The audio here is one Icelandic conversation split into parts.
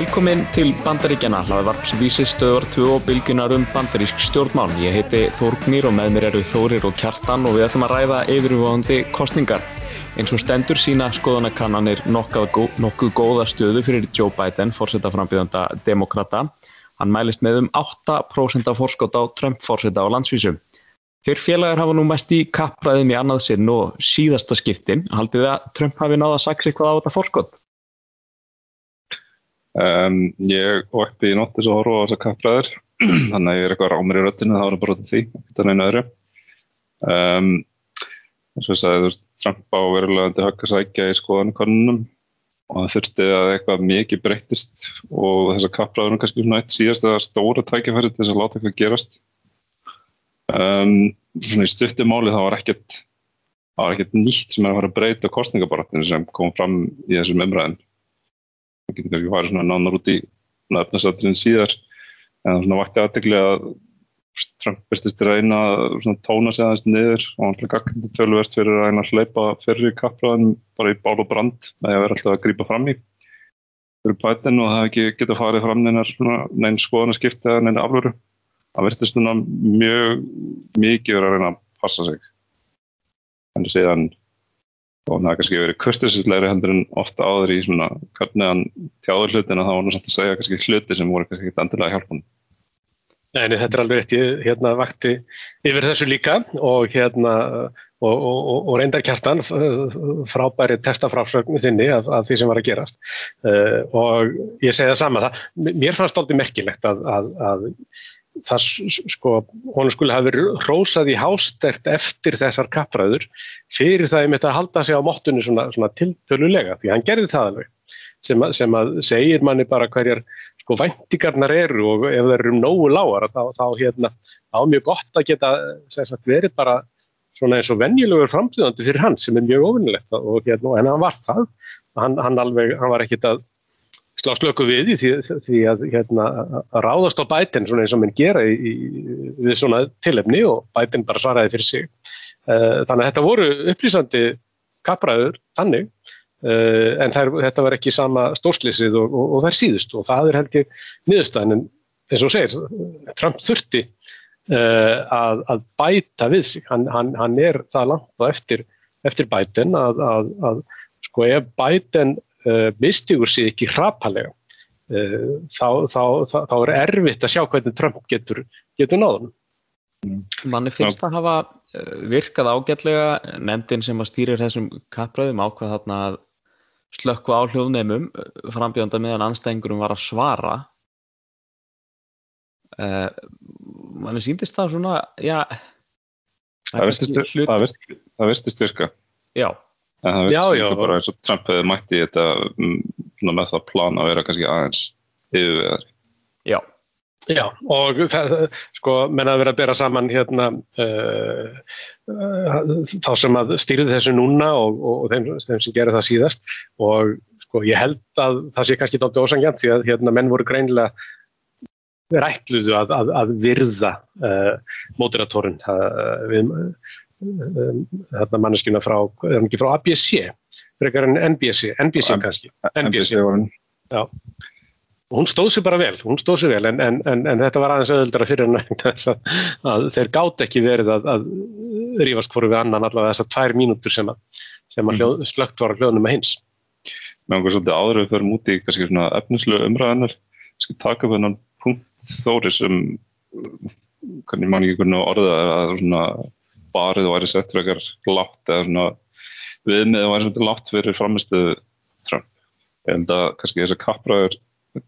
Velkomin til Bandaríkjana, hlaðvarps vísistöðar 2 og bylginar um bandarísk stjórnmál. Ég heiti Þórgnýr og með mér eru Þórir og Kjartan og við ætlum að ræða yfirvöðandi kostningar. Eins og stendur sína skoðanakannanir nokkuð góða stöðu fyrir Joe Biden, fórsetaframbjöðanda demokrata. Hann mælist með um 8% af fórskótt á Trump-fórseta á landsvísu. Fyrr félagar hafa nú mest í kappræðum í annað sinn og síðasta skiptin. Haldið að Trump hafi náða að saksa eitthvað á þetta fórskótt? Um, ég vakti í nótt þess að horfa á þessa kappræður þannig að ég er eitthvað rámur í röttinu þá er það bara því, ekkert að neina öðru. Um, eins og ég sagði þú veist, Trump á verulegandi höggasækja í skoðanakonunum og það þurfti að eitthvað mikið breytist og þessa kappræður er kannski eitt síðast eða stóra tækifæri til þess að láta eitthvað gerast. Um, svona í stutti máli það var ekkert það var ekkert nýtt sem er að fara að breyta kostningabaratinu sem kom fram í þessum umræðin það getur ekki farið svona nánar út í efnarsátturinn síðar. En það svona vakti aðtegli að Trump bestist reyna að tóna sig aðeins niður. Og hann hlæði gaggandi tölverst fyrir að reyna að hleypa fyrir kapraðin bara í bál og brand með að vera alltaf að grípa fram í. Fyrir bætin og það ekki getað farið fram neina skoðan að skipta eða neina aflöru það verðist svona mjög mikið verið að reyna að passa sig. En það séðan og það er kannski verið kurtisislegri heldur en ofta áður í svona hvernig hann tjáður hlutin og þá var hann samt að segja kannski hluti sem voru kannski ekkert endilega hjálpun Nei, þetta er alveg rétt, hérna vakti yfir þessu líka og hérna og, og, og reyndar kjartan frábæri testafrásögnu þinni af, af því sem var að gerast. Uh, og ég segi það sama það, mér fannst alltaf merkilegt að, að, að það sko, hún skulle hafa verið rósað í hástert eftir þessar kappræður fyrir það ég mitt að halda sig á móttunni svona, svona tiltölulega því hann gerði það alveg. Sem að, sem að segir manni bara hverjar sko væntingarnar eru og ef það eru nógu lágar þá, þá hérna á mjög gott að geta sagt, verið bara svona eins og venjulegur framtíðandi fyrir hann sem er mjög ofinnilegt og hérna en hann var það. Hann, hann, alveg, hann var ekkit að slá slöku við því, því að, hérna, að ráðast á bætin svona eins og mann gera í, í, við svona tilefni og bætin bara svaraði fyrir sig. Uh, þannig að þetta voru upplýsandi kappræður þannig uh, en þær, þetta var ekki sama stórslýsið og, og, og þær síðust og það er held ég niðurstaðin en eins og segir, Trump þurfti uh, að, að bæta við sig. Hann, hann, hann er það langt og eftir, eftir bætin að, að, sko ef bætin uh, mistigur sér ekki hrapalega. Uh, þá, þá, þá, þá er erfitt að sjá hvernig Trump getur, getur náðunum. Manni finnst það hafa uh, virkað ágætlega. Nefndin sem að stýrir þessum kappræðum ákvað þarna að slökku á hljóðneimum frambjönda meðan anstæðingurum var að svara. Uh, manni síndist það svona já það vistist virka. Já En það verður bara eins og Trump hefði mætti þetta mm, með það plan að vera kannski aðeins yfirveðari. Já, já og það, sko, menn að vera að bera saman hérna uh, uh, þá sem að stýrið þessu núna og, og, og þeim, þeim sem gerir það síðast. Og sko ég held að það sé kannski dálta ósangjant því að hérna menn voru greinilega rættluðu að, að, að virða uh, móturatorinn við hérna manneskina frá, er hann ekki frá ABC frekar en NBC, NBC kannski. NBC, já. Hún stóð sér bara vel, hún stóð sér vel en, en, en, en þetta var aðeins auðvöldra fyrir þess að, að þeir gátt ekki verið að, að rífast hvoru við annan allavega þessar tvær mínútur sem að, sem að hljóð, slögt var að hljóðnum með hins. Mér langar svolítið áður að við förum út í kannski svona efnislu umræðanar skal taka upp hennan punkt þóri sem hvernig mann ekki hvernig orða að svona barið væri sett frekar látt eða svona viðmið væri svolítið látt fyrir framistuðu Trump. Ég held að kannski þessar kappræður,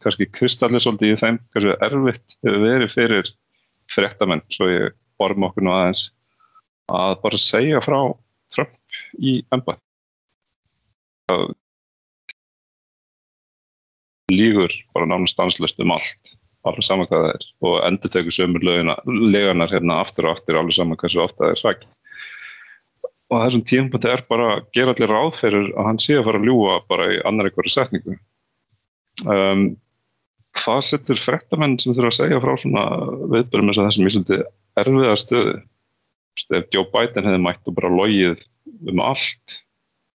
kannski kristallir svolítið í þeim, kannski erfitt hefur verið fyrir fréttamenn, svo ég borðum okkur nú aðeins, að bara segja frá Trump í ennbæð. Lígur bara nánast stanslust um allt alveg saman hvað það er. Og endur tegur sömur leganar hérna aftur og aftur alveg saman hversu ofta það er sæk og þessum tímpunkti er bara að gera allir ráðferður að hann sé að fara að ljúa bara í annar einhverju setningu. Um, hvað setur frettamenn sem þurfa að segja frá svona viðbörjum eins og þessum íslandi erfiða stöðu. Ef Joe Biden hefði mætt og bara logið um allt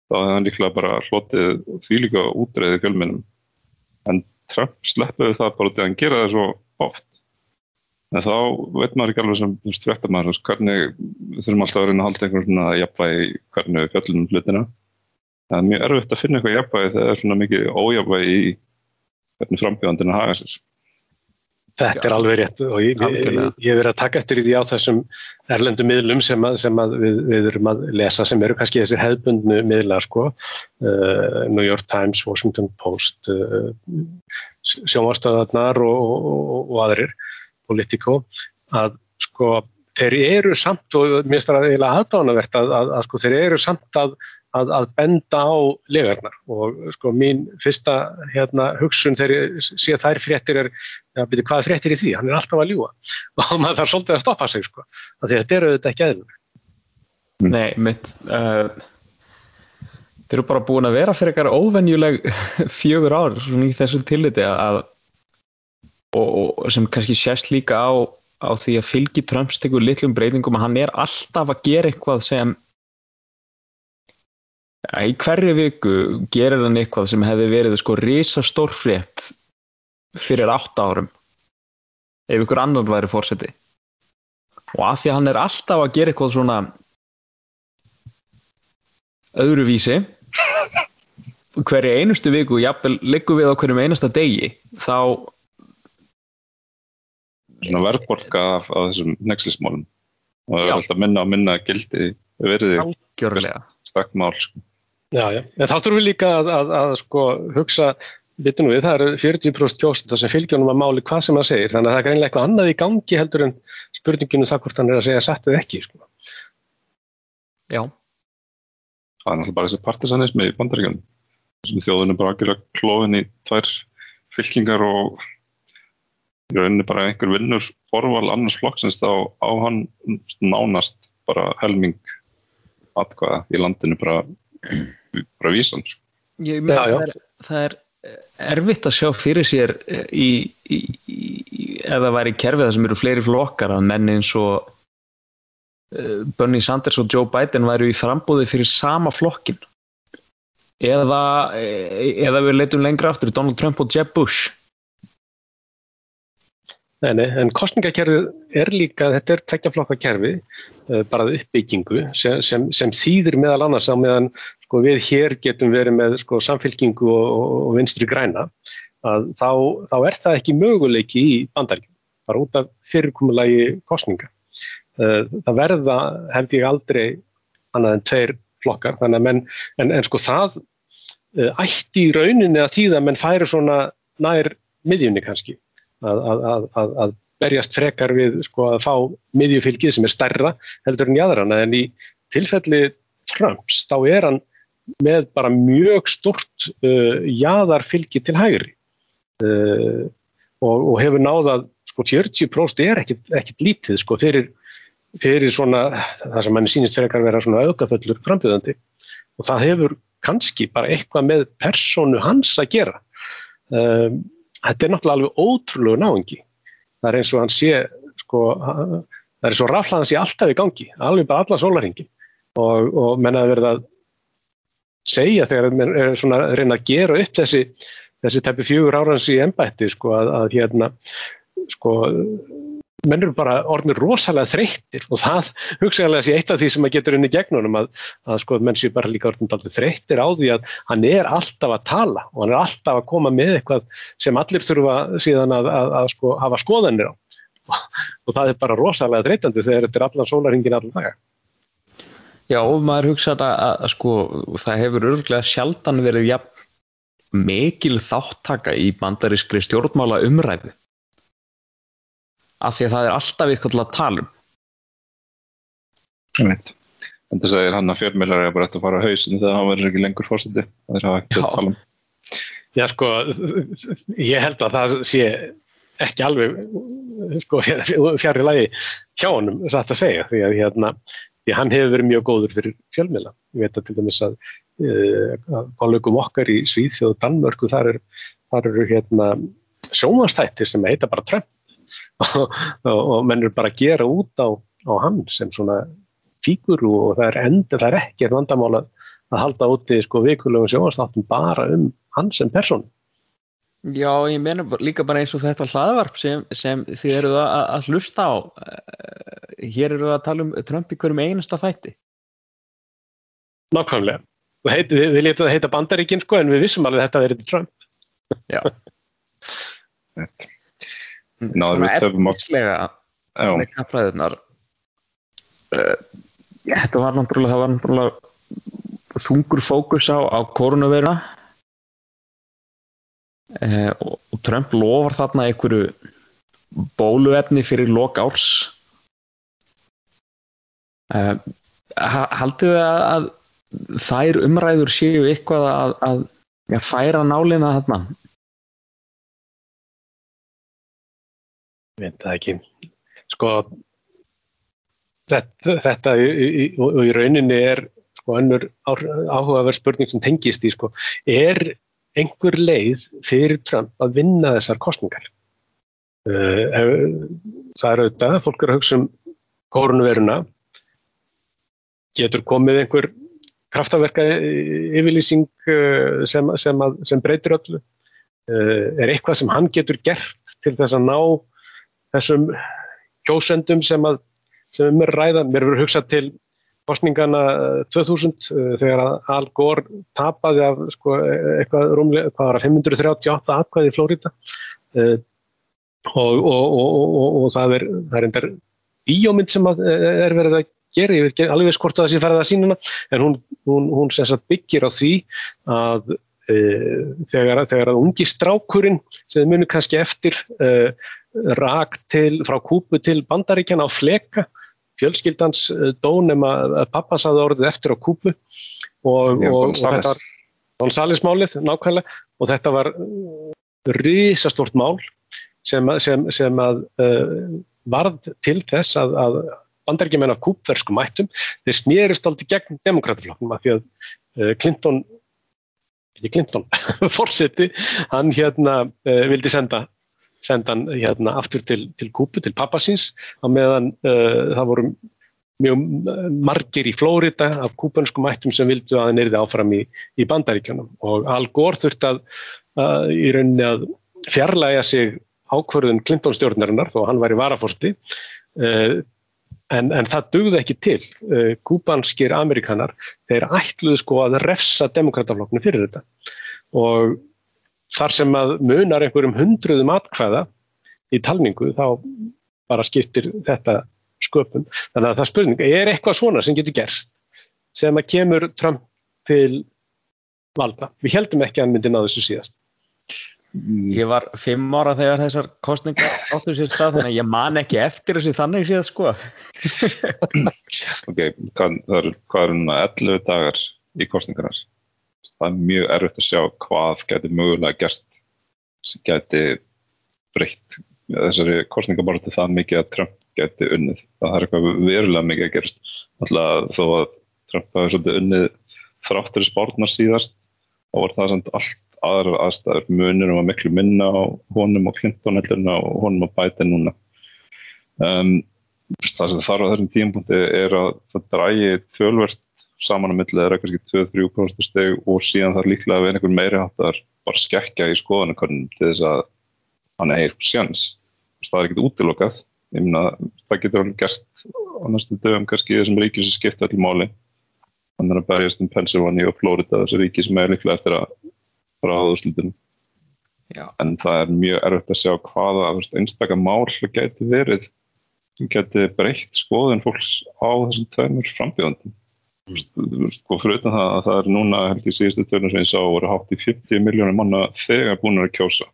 þá hefði hann líklega bara hlotið því líka útreiði fjölminnum en Trump sleppuði það bara til að hann gera það svo oft. En þá veit maður ekki alveg sem stvettamæður hvernig við þurfum alltaf að reyna að halda einhvern svona jafnvægi hvernig við fjöllum um hlutina. Það er mjög erfitt að finna eitthvað jafnvægi þegar það er svona mikið ójafvægi í hvernig frambjöðandina haga sér Þetta er alveg rétt og ég, hef verið að taka eftir í því á þessum erlendu miðlum sem, að, sem að við, við erum að lesa sem eru kannski þessir hefðbundnu miðlar sko, uh, New York Times, Washington Post, uh, sjónvarstöðarnar og, og, og aðrir, Politico, að sko þeir eru samt og mér finnst það eiginlega aðdánavert að, að, að sko þeir eru samt að að, að benda á legarnar og sko mín fyrsta hérna, hugsun þegar ég sé að þær fréttir er, já byrju hvað er fréttir í því, hann er alltaf að ljúa og maður þarf svolítið að stoppa sig sko, af því að þetta eru auðvitað ekki aðeins. Nei, mitt, uh, þeir eru bara búin að vera fyrir eitthvað óvenjuleg fjögur ár svona í þessu tilliti að og, og sem kannski sést líka á, á því að fylgi Trumps tekur litlum breytingum að hann er alltaf að gera eitthvað sem í hverju viku gerir hann eitthvað sem hefði verið sko risastór frétt fyrir átt árum ef ykkur annar væri fórseti og af því að hann er alltaf að gera eitthvað svona öðruvísi hverju einustu viku jafnvel liggum við á hverjum einasta degi þá verðborga af, af þessum nexlismálum og það er alltaf minna og minna gildi verði stakk mál sko. Já, já, en þá þurfum við líka að, að, að sko, hugsa, bitur nú við, það eru 40% kjósenda sem fylgjónum að máli hvað sem það segir, þannig að það er greinlega eitthvað annað í gangi heldur en spurninginu um það hvort hann er að segja satt eða ekki. Sko. Já. Það er náttúrulega bara þessi partisanismi í bandaríkjum, þessum þjóðunum bara að gera klóðin í tvær fylkingar og í rauninni bara einhver vinnur forval annars flokksins þá á hann nánast bara helming atkvæða í landinu bara bara vísan. Ég, með, já, já. Það, er, það er erfitt að sjá fyrir sér eh, í, í, í eða væri kerfið það sem eru fleiri flokkar að menn eins og uh, Bernie Sanders og Joe Biden væru í frambóði fyrir sama flokkin eða eða við leitum lengra aftur Donald Trump og Jeb Bush Nei, nei, en kostningakerfið er líka, þetta er tveggjaflokkakerfi, uh, bara uppbyggingu sem, sem, sem þýðir meðal annars á meðan sko, við hér getum verið með sko, samfélkingu og, og vinstri græna, að þá, þá er það ekki möguleiki í bandaríkjum, bara út af fyrirkomulagi kostninga. Uh, það verða, held ég aldrei, annað en tveir flokkar, þannig að menn, en, en sko það uh, ætti í rauninni að þýða að menn færi svona nær miðjunni kannski að, að, að, að berjast frekar við sko, að fá miðjufylgið sem er stærra heldur en jáðrana en í tilfelli Trumps þá er hann með bara mjög stort uh, jáðarfylgi til hægri. Uh, og, og hefur náðað sko 40% er ekkit, ekkit lítið sko fyrir, fyrir svona það sem manni sínist frekar vera svona aukaföllur frambjöðandi og það hefur kannski bara eitthvað með personu hans að gera. Um, þetta er náttúrulega alveg ótrúlegu náðingi. Það er eins og hann sé, sko, það er eins og raflaðan sé alltaf í gangi, alveg bara alla sólaringin og, og mennaði verið að segja þegar menn er svona að reyna að gera upp þessi, þessi teppi fjögur árans í ennbætti, sko, að, að hérna, sko, menn eru bara orðinir rosalega þreyttir og það hugsaðlega sé eitt af því sem að getur unni gegnunum að, að sko menn sé bara líka orðinir þreyttir á því að hann er alltaf að tala og hann er alltaf að koma með eitthvað sem allir þurfa síðan að, að, að sko, hafa skoðanir á og, og það er bara rosalega þreytandi þegar þetta er allan sólaringin allan daga. Já og maður hugsaði að sko það hefur örgulega sjaldan verið ja, mikil þáttaka í bandarískri stjórnmála umræðu af því að það er alltaf ykkur til að tala um. Ég veit. En þess að ég er hann að fjölmjölar er bara eftir að fara á hausinu þegar hann verður ekki lengur fórseti. Það er að ekki að tala um. Já sko, ég held að það sé ekki alveg sko, fjari lagi hjá honum satt að segja því að hérna, því hann hefur verið mjög góður fyrir fjölmjöla. Ég veit að til dæmis að kollegum okkar í Svíðsjóð og Danmörku þar eru er, hérna, sjómanstættir sem heita bara Trump og, menn eru bara að gera út á, á hann sem svona fíkur og það er enda, það er ekki vandamála að halda úti sko vikulegum sjóastáttum bara um hann sem person Já, ég meina líka bara eins og þetta hlaðvarp sem, sem þið eruð að, að hlusta á. Eh, hér eruð að tala um Trump í hverjum einasta þætti. Nákvæmlega. Heit, við, við letum það heita bandaríkinn sko en við vissum alveg að þetta verið Trump. Já. Náður við töfum á... Svona með kappræðunar. Uh, þetta var náttúrulega, það var náttúrulega þungur fókus á, á koronaviruna eh, og, og Trump lofar þarna einhverju bóluefni fyrir lok árs. Eh, haldið þið að, að þær umræður séu eitthvað að, að, að færa nálina þarna Ég veit það ekki. Sko þetta, þetta í, í, og í rauninni er sko önnur áhugaverð spurning sem tengist í sko er einhver leið fyrir Trump að vinna þessar kostningar. Uh, það er auðvitað, fólk er að hugsa um kórnveruna, getur komið einhver kraftaverka yfirlýsing uh, sem, sem, sem breytir öllu, er eitthvað sem hann getur gert til þess að ná þessum kjósendum sem, að, sem um er ræða, mér verður hugsað til kostningana 2000 eh, eh, þegar Al Gore tapaði af sko, eitthvað rúmlega, hvað var það, 538 atkvæði í Flórida uh, og, og, og, og það er, það er endar bíómynd sem er verið að gera, ég veit alveg skort að það sé ferðið að sínuna, en hún, hún, hún byggir á því að uh, þegar, þegar að ungi strákurinn sem munir kannski eftir uh, rak til, frá kúpu til bandaríkjana á fleka. Fjölskyldans eh, dón nema að pappa saði orðið eftir á kúpu og, Já, og, og þetta var González málið nákvæmlega. Og þetta var eh, risastort mál sem, sem, sem að uh, varð til þess að, að bandaríkjumenn af kúpverskum mættum. Þeir smérist aldrei gegn demokrataflokknum af því að uh, Clinton ekki Clinton, fórseti hann hérna uh, vildi senda senda hann hérna aftur til, til Kúpu, til pappasins. Á meðan uh, það voru mjög margir í Flórida af kúpanskum ættum sem vildu að hann erði áfram í, í bandaríkjunum. Og Al Gore þurft að uh, í rauninni að fjarlæga sig ákverðun Clinton stjórnarinnar þó hann var í varafórsti uh, en, en það dugði ekki til. Uh, kúpanskir amerikanar þeir ætluðu sko að refsa demokrataflokknu fyrir þetta. Og þar sem að munar einhverjum hundruðum atkvæða í talningu þá bara skiptir þetta sköpun. Þannig að það spurning, er eitthvað svona sem getur gerst sem að kemur Trump til valda? Við heldum ekki að hann myndi ná þessu síðast. Ég var fimm ára þegar þessar kostningar áttur sér stað þannig að ég man ekki eftir þessu þannig síðan sko. ok, hvað, það eru hvað er núna 11 dagar í kostningarnas? Það er mjög erfitt að sjá hvað getur mögulega gerst sem getur breytt þessari kostningaborti það mikið að Trump getur unnið. Það er eitthvað verulega mikið að gerast. Alltaf þó að Trump hafi svolítið unnið þráttur í spórnar síðast þá var það samt allt aðra aðstæður. Munir var miklu minna á honum og Clinton heldur og honum og Biden núna. Um, það sem þarf á þessum tímpunkti er að það drægi tölvert saman á millið er kannski 2-3% steg og síðan þarf líklega að vera einhver meiri hattar bara skekkja í skoðanakonum til þess að hann eir sjans. Það er ekkert útilokað. Minna, það getur alveg gæst á næstu dögum kannski í þessum ríkjum sem skipta allir máli. Þannig að berjast um Pennsylvania og Florida, þessu ríki sem er líklega eftir að fara á þúslutunum. En það er mjög erfitt að sjá hvaða einstakar mál geti verið sem geti breytt skoðun fólks á þessum tveimur frambjöðandum sko fyrir utan það að það er núna held ég síðustu törnum sem ég sá voru hátt í 50 miljónir manna þegar búin að kjósa.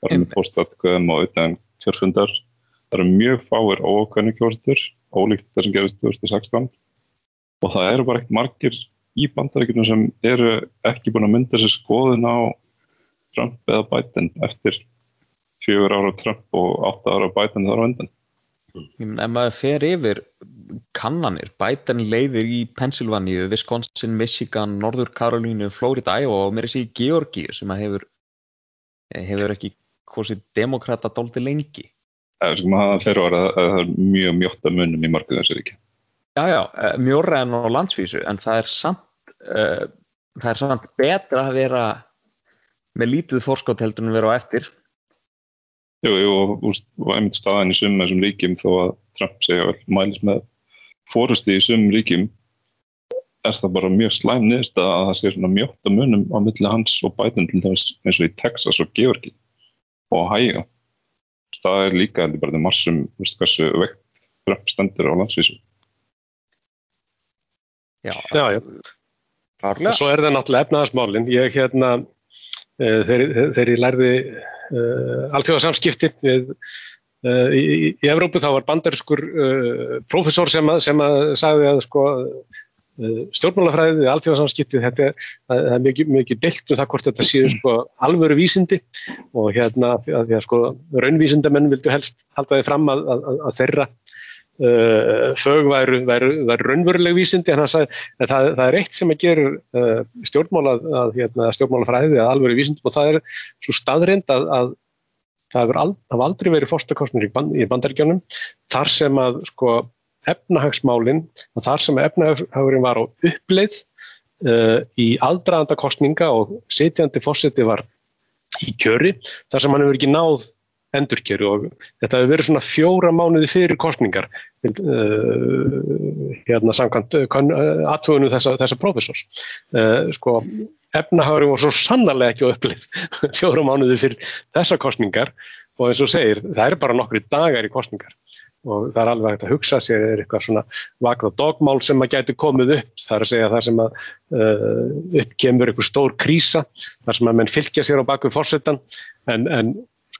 Það er með postatkvæðum og utan kjörfundar. Það eru mjög fáir ókvæðinu kjósatur ólíkt það sem gerist 2016 og það eru bara ekkert margir í bandaríkjum sem eru ekki búin að mynda sér skoðun á Trump eða Biden eftir fjögur ára Trump og átta ára Biden þar á endan Ef maður fer yfir kannanir, Biden leiðir í Pennsylvania, Wisconsin, Michigan, Norður Karolínu, Florida, Iowa og mér er þessi Georgi sem hefur, hefur ekki hvosið demokrata dólti lengi. Það er sem að það fer að það er mjög mjótt að munum í markuðu þessu ríki. Já, já, eh, mjórra en á landsvísu, en það er samt, uh, það er samt betra að vera með lítið fórskótt heldur en vera á eftir. Jú, jú, og, og einmitt staðan í sumum þessum ríkjum þó að Trump segja vel mælis með fórusti í sumum ríkjum er það bara mjög slæm niðurst að það sé svona mjótt að munum á milli hans og Biden til dæmis eins og í Texas og Georgi og Hæga. Það er líka heldur bara því marsum, veistu hversu veikt Trump stendur á landsvísu. Já, já. já. Og svo er það náttúrulega efnaðarsmálinn. Ég hérna, uh, þegar ég lærði uh, allþjóðarsamskipti við Uh, í, í Evrópu þá var bandariskur uh, profesor sem að, sem að sagði að sko, uh, stjórnmálafræðið, alþjóðarsamskiptið, þetta er, það er mikið, mikið deilt um það hvort þetta séu sko, alvöru vísindi og hérna að því að sko, raunvísindamenn vildu helst halda þið fram að, að, að þeirra fög væru, væru, væru raunveruleg vísindi en, sagði, en það, það er eitt sem að gera stjórnmála, hérna, stjórnmálafræðið að alvöru vísindum og það er svo staðrind að það hefur aldrei verið fórstakostnir í, band, í bandaríkjónum þar sem að sko efnahagsmálinn þar sem efnahagurinn var á uppleið uh, í aldraðanda kostninga og setjandi fórseti var í kjöri þar sem hann hefur ekki náð endurkjöru og þetta hefur verið svona fjóra mánuði fyrir kostningar uh, hérna samkvæmt uh, aðtöðunum þessa, þessa profesors uh, sko efnahagurinn var svo sannarlega ekki á upplið fjóra mánuði fyrir þessa kostningar og eins og segir, það er bara nokkri dagar í kostningar og það er alveg hægt að hugsa sér er eitthvað svona vakna dogmál sem að gæti komið upp, það er að segja það sem að uh, upp kemur eitthvað stór krísa, þar sem að menn fylgja sér á baku fórsetan en, en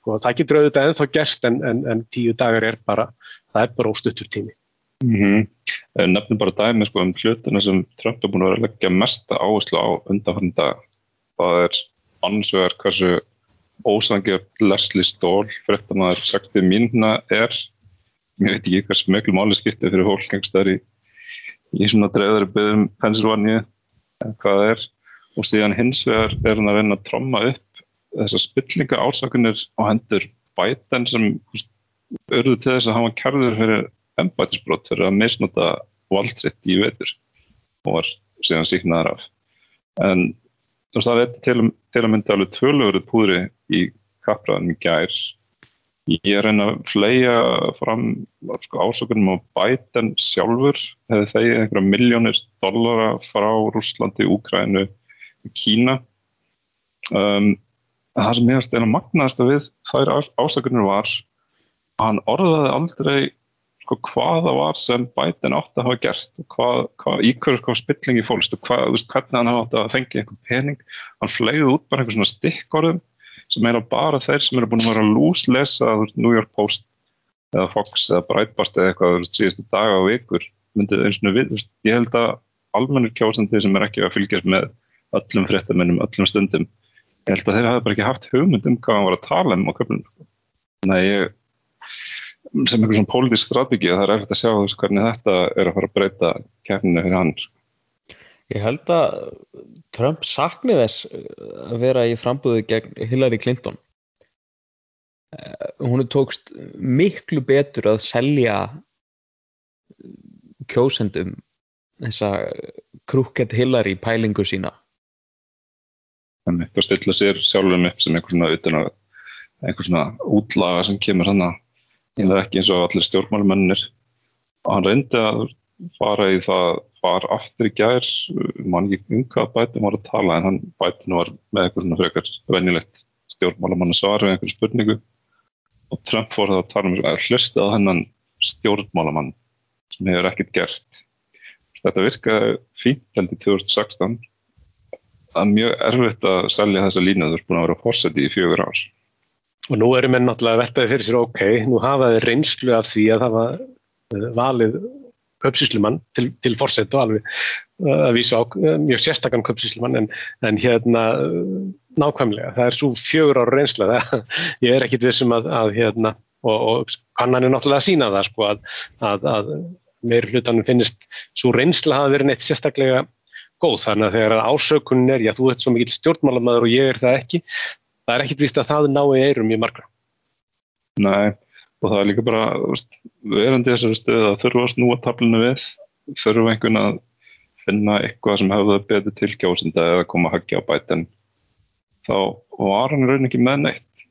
sko, það getur auðvitað ennþá gerst en, en, en tíu dagar er bara, það er bara óstuttur tími. Mm -hmm. Nefnum bara dæmi sko, um hlutina sem Trump er búin að vera að leggja mesta áherslu á undanfæranda. Það er ansvegar hversu ósangjart Leslie Stahl, frettamæður 60 mínuna er. Ég veit ekki hvers möglu máli skiptið fyrir hólkengstæðar í, í svona dreifðari byggðum Pennsylvania, hvað það er. Og síðan hins vegar er hann að reyna að tromma upp þessar spillinga ásakunir á hendur Biden sem auðvitað til þess að hann var kærður fyrir embætisbrott fyrir að misnota valdsitt í vetur og var síðan síknaðar af. En það er til, til að mynda alveg tvöluverið púðri í kapraðan í gær. Ég er reyna að flega fram sko, ásökunum á bæten sjálfur hefði þegið einhverja miljónir dollara frá Rúslandi, Úkrænu Kína. Um, það sem ég að stela magnaðast að við þær ásökunum var að hann orðaði aldrei sko, hvað það var sem Biden átti að hafa gert hvað, hvað, í hverju hvað spillingi fólst og hvað, veist, hvernig hann átti að fengja einhvern pening. Hann flegði út bara einhvern svona stikkorðum sem er bara þeir sem eru búin að vera lúslesa New York Post eða Fox eða Breitbart eða eitthvað veist, síðustu daga og vikur myndið eins og við, veist, ég held að almennir kjósandi sem er ekki að fylgjast með öllum fréttamennum, öllum stundum ég held að þeir hafa bara ekki haft hugmynd um hvað hann var að tala um á köflunum þannig að ég sem einhver svona pólitísk strategi að það er eftir að sjá þess hvernig þetta er að fara að breyta kærninu fyrir hann. Ég held að Trump sakni þess að vera í frambúðu gegn Hillary Clinton. Eh, hún er tókst miklu betur að selja kjósendum þessa krúkett Hillary pælingu sína. Að stilla sér sjálfum upp sem einhver svona, einhver svona útlaga sem kemur hann að það er ekki eins og allir stjórnmálumennir og hann reyndi að fara í það far aftur í gær. Mann ekki um hvað bætum var að tala en hann bætinu var með eitthvað svona frekar venjulegt stjórnmálumann að svara við einhverju spurningu. Og Trump fór það að tala um að hlusta á hennan stjórnmálumann sem hefur ekkert gert. Þetta virkaði fínt held í 2016 er mjög erfitt að selja þessa línu þú ert búin að vera fórseti í fjögur árs Og nú erum við náttúrulega veltaði fyrir sér ok, nú hafaði reynslu af því að var eh, valið köpsíslumann til, til fórsett og alveg eh, að vísa á eh, mjög sérstakann köpsíslumann en, en hérna nákvæmlega, það er svo fjögur ára reynsla það, ég er ekkit vissum að, að hérna, og kannan er náttúrulega að sína það sko að, að, að meir hlutanum finnist svo reynsla hafa verið neitt sérstaklega góð þannig að þegar ásökunin er, já þú ert svo mikil stjórnmálamæður og ég er það ekki, það er ekkit vist að það ná í eirum í margra. Nei, og það er líka bara, verandi þessari stöðu að þurfa að snúa tablinu við, þurfa einhvern að finna eitthvað sem hefur betur tilkjósenda eða koma að hagja á bætin. þá var hann raunin ekki með neitt.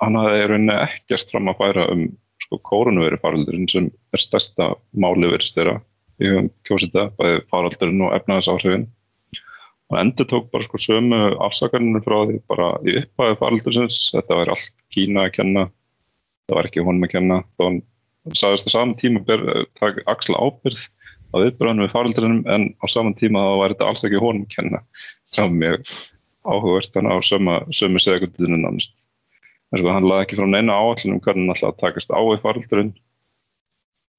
Hann hafði raunin ekkert fram að færa um sko kórunveri faraldurinn sem er stærsta máli verið styrra í hugum kjósita, bæði faraldurinn og efnaðsáhrifin. Hann endur tók bara sko sömu afsakarnir frá því bara í upphæðu faraldursins, þetta væri allt Kína að kenna, það var ekki honum að kenna, þá hann sagðist á saman tíma að taka axla ábyrð á viðbröðunum við faraldurinnum en á saman tíma þá væri þetta alls ekki honum að kenna. Var mjög áhugavert þannig á sömu, segundinu nánast. En sko hann laði ekki frá neina áallin um hvernig hann alltaf takast á í faraldurinn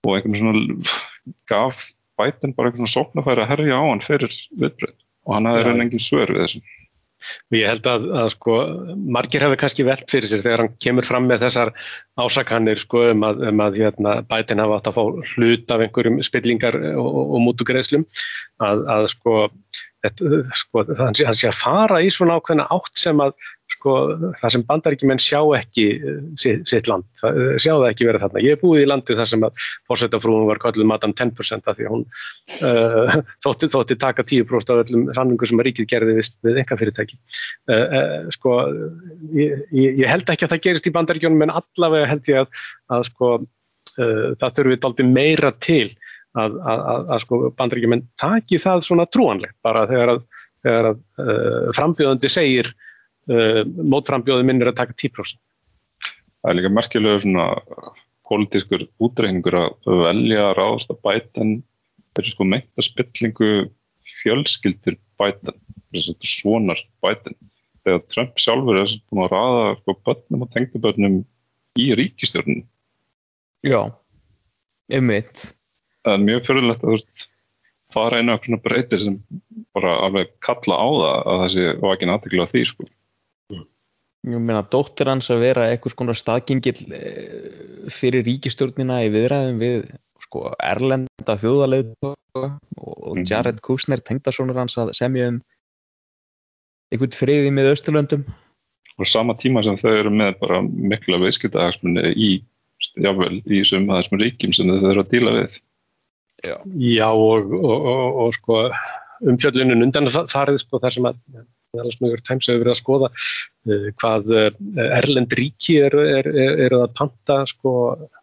og einhvern svona gaf bætinn bara einhvern svona sóknafæri að herja á hann fyrir viðbröð og hann hafði reyna engin svör við þessum. Ég held að, að sko, margir hefur kannski velt fyrir sér þegar hann kemur fram með þessar ásakanir sko, um að, um að hérna, bætinn hafa átt að fá hlut af einhverjum spillingar og, og, og mútugreðslum að, að sko, þetta, sko, hann sé að fara í svona ákveðna átt sem að sko, það sem bandaríkjumenn sjá ekki eh, sitt, sitt land, það, eh, sjá það ekki verið þarna. Ég er búið í landi þar sem að fórsetafrúum var kallið Madame 10% af því að hún uh, þótti, þótti taka 10% af öllum samlingu sem að ríkið gerði við eitthvað fyrirtæki. Uh, uh, sko, ég, ég held ekki að það gerist í bandaríkjónum en allavega held ég að, að sko, það þurfið daldi meira til að, að, að sko, bandaríkjumenn taki það svona trúanlegt bara þegar að, þegar frambjöðandi segir uh, mótframbjóði minn er að taka 10%. Það er líka merkjulega svona pólitískur útreiningur að velja að ráðast að bætan er sko meint að spillingu fjölskyldir bætan, svonar bætan. Þegar Trump sjálfur er svona að ráða sko börnum og tengbörnum í ríkistjórnum. Já, einmitt. Það er mjög fyrirlegt að þú veist fara einu af svona breytir sem bara alveg kalla á það að það sé vakin aðtegla því sko ég meina dóttir hans að vera eitthvað svona staðgengil eh, fyrir ríkistjórnina í viðræðum við sko erlenda þjóðaleið og mhm. Jared Kushner tengdasónur hans að semja um einhvern friði með Östurlöndum og sama tíma sem þau eru með bara mikla veiskitahagsmunni í jáfnvel í þessum aðeins ríkjum sem þau eru að díla við. Já, Já og, og, og, og sko umfjöldunin undan farið sko þar sem að meðalsmögur Times hefur verið að skoða uh, hvað uh, Erlend ríki eru er, er, er að panta sko,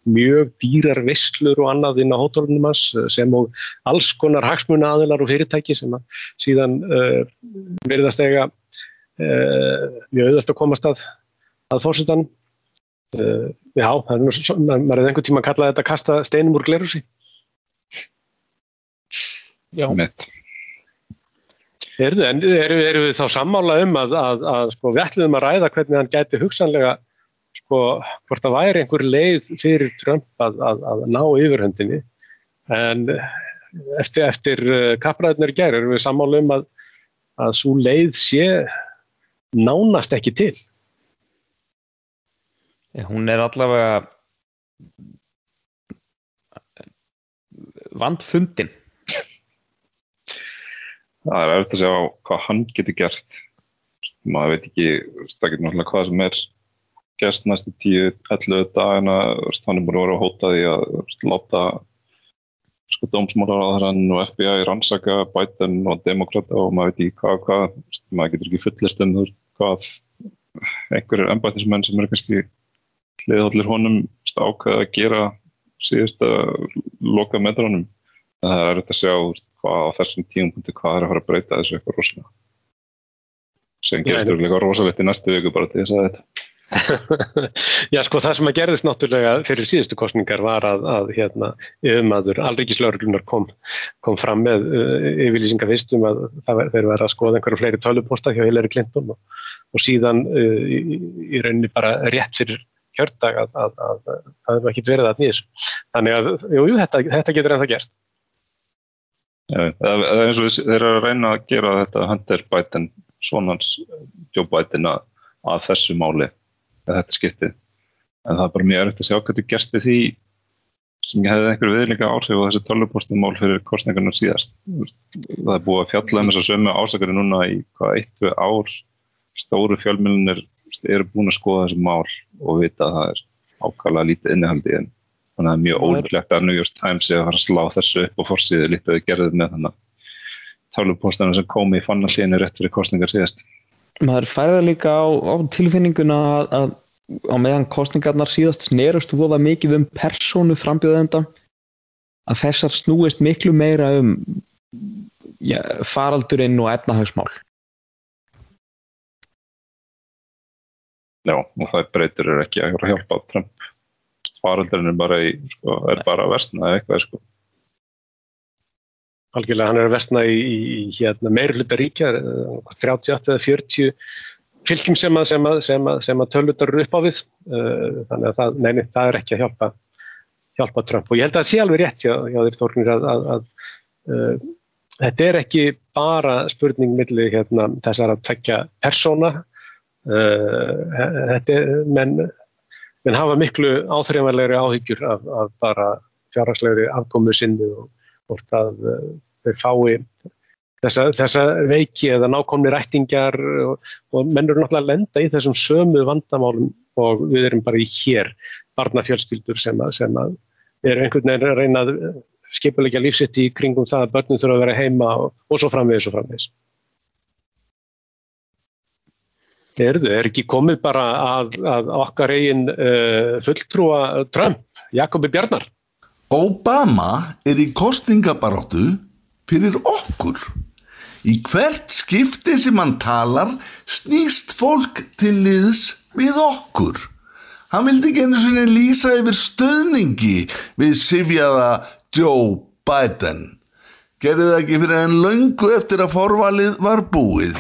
mjög dýrar visslur og annað inn á hótólunum hans uh, sem og alls konar hagsmuna aðilar og fyrirtæki sem að síðan verið að stega mjög auðvöld að komast að, að fórsettan. Já, maður er einhvern tíma að kalla þetta að kasta steinum úr glerusi. Já. Mitt. Heyrðu, en eru, eru við þá sammála um að, að, að sko, við ætlum að ræða hvernig hann gæti hugsanlega sko, hvort það væri einhver leið fyrir Trump að, að ná yfirhundinni en eftir, eftir uh, kappræðinir gerð eru við sammála um að svo leið sé nánast ekki til. Hún er allavega vandfundin það er eftir að sjá hvað hann getur gert. Maður veit ekki, það getur náttúrulega hvað sem er gerst næstu 10-11 dagina hann er bara verið að hóta því að láta sko dómsmálaráðarann og FBI rannsaka Biden og demokrata og maður veit ekki hvað, hvað maður getur ekki fullist um hvað einhverjir ennbættismenn sem eru kannski hliðhóllir honum ákveða að gera síðust að loka metrónum það er eftir að sjá hvað á þessum tíumpunktu hvað er að fara að breyta þessu eitthvað rosalega. Sem gerst úrlega rosalegt í næstu viku bara til þess að þetta Já sko það sem að gerðist náttúrulega fyrir síðustu kostningar var að, að hérna yfirmaður alríkislauruglunar kom, kom fram með uh, yfirlýsingar fyrstum að það þeir verið að skoða einhverju fleiri töluposta hjá Hillary Clinton og, og síðan uh, í, í rauninni bara rétt fyrir kjördag að það hefur ekki verið að nýðis þannig að jú, jú, þetta, þetta getur ennþá gerst Það er eins og þeir eru að reyna að gera þetta Hunter Biden, svonans Joe Biden að, að þessu máli að þetta skipti. En það er bara mjög erfitt að sjá hvað þetta gersti því sem hefði einhverju viðlíka áhrif á þessi tölvupostumál fyrir kostningarnar síðast. Það er búið að fjalla um þess að sömu ásakari núna í hvað eitt við ár. Stóru fjölmjölunir eru búin að skoða þessi mál og vita að það er ákvæmlega lítið innihaldi en þannig að það er mjög ólíklegt að New York Times sé að fara að slá þessu upp og fórsýði lítið við gerðum með þannig tálupóstana sem komi í fannarsíðinu rétt fyrir kostningar síðast. maður færða líka á, á tilfinninguna að, að á meðan kostningarnar síðast snerust voða mikið um persónu frambjöðenda að þessar snúist miklu meira um ja, faraldurinn og efnahagsmál Já, og það breytir er ekki að hjálpa Trump faraldurinn er bara, í, sko, er bara versna eða eitthvað sko. Algjörlega, hann er að vestna í, í hérna, meiri hluta ríkja, 38 eða 40 fylgjum sem að, sem að, sem að, sem að tölutar eru upp á við, uh, þannig að það, neini, það er ekki að hjálpa, hjálpa Trump. Og ég held að það sé alveg rétt hjá, hjá þér Þórnir að, að uh, þetta er ekki bara spurning millir hérna, þessar að tvekja persóna, uh, þetta er, menn, menn hafa miklu áþreifanlegri áhyggjur af, af bara fjárhagslegri afkomu sinni og hvort að þeir fái þessa, þessa veiki eða nákomni rættingar og, og menn eru náttúrulega að lenda í þessum sömu vandamálum og við erum bara í hér barnafjölskyldur sem að, sem að eru einhvern veginn að reyna að skipulegja lífsitt í kringum það að börnum þurfa að vera heima og, og svo framvegis og framvegis. Erðu, er ekki komið bara að, að okkar eigin uh, fulltrúa Trump, Jakobi Bjarnar? Obama er í kostningabaróttu fyrir okkur. Í hvert skipti sem hann talar snýst fólk til liðs við okkur. Hann vildi ekki einu sinni lýsa yfir stöðningi við sifjaða Joe Biden. Gerði það ekki fyrir enn laungu eftir að forvalið var búið.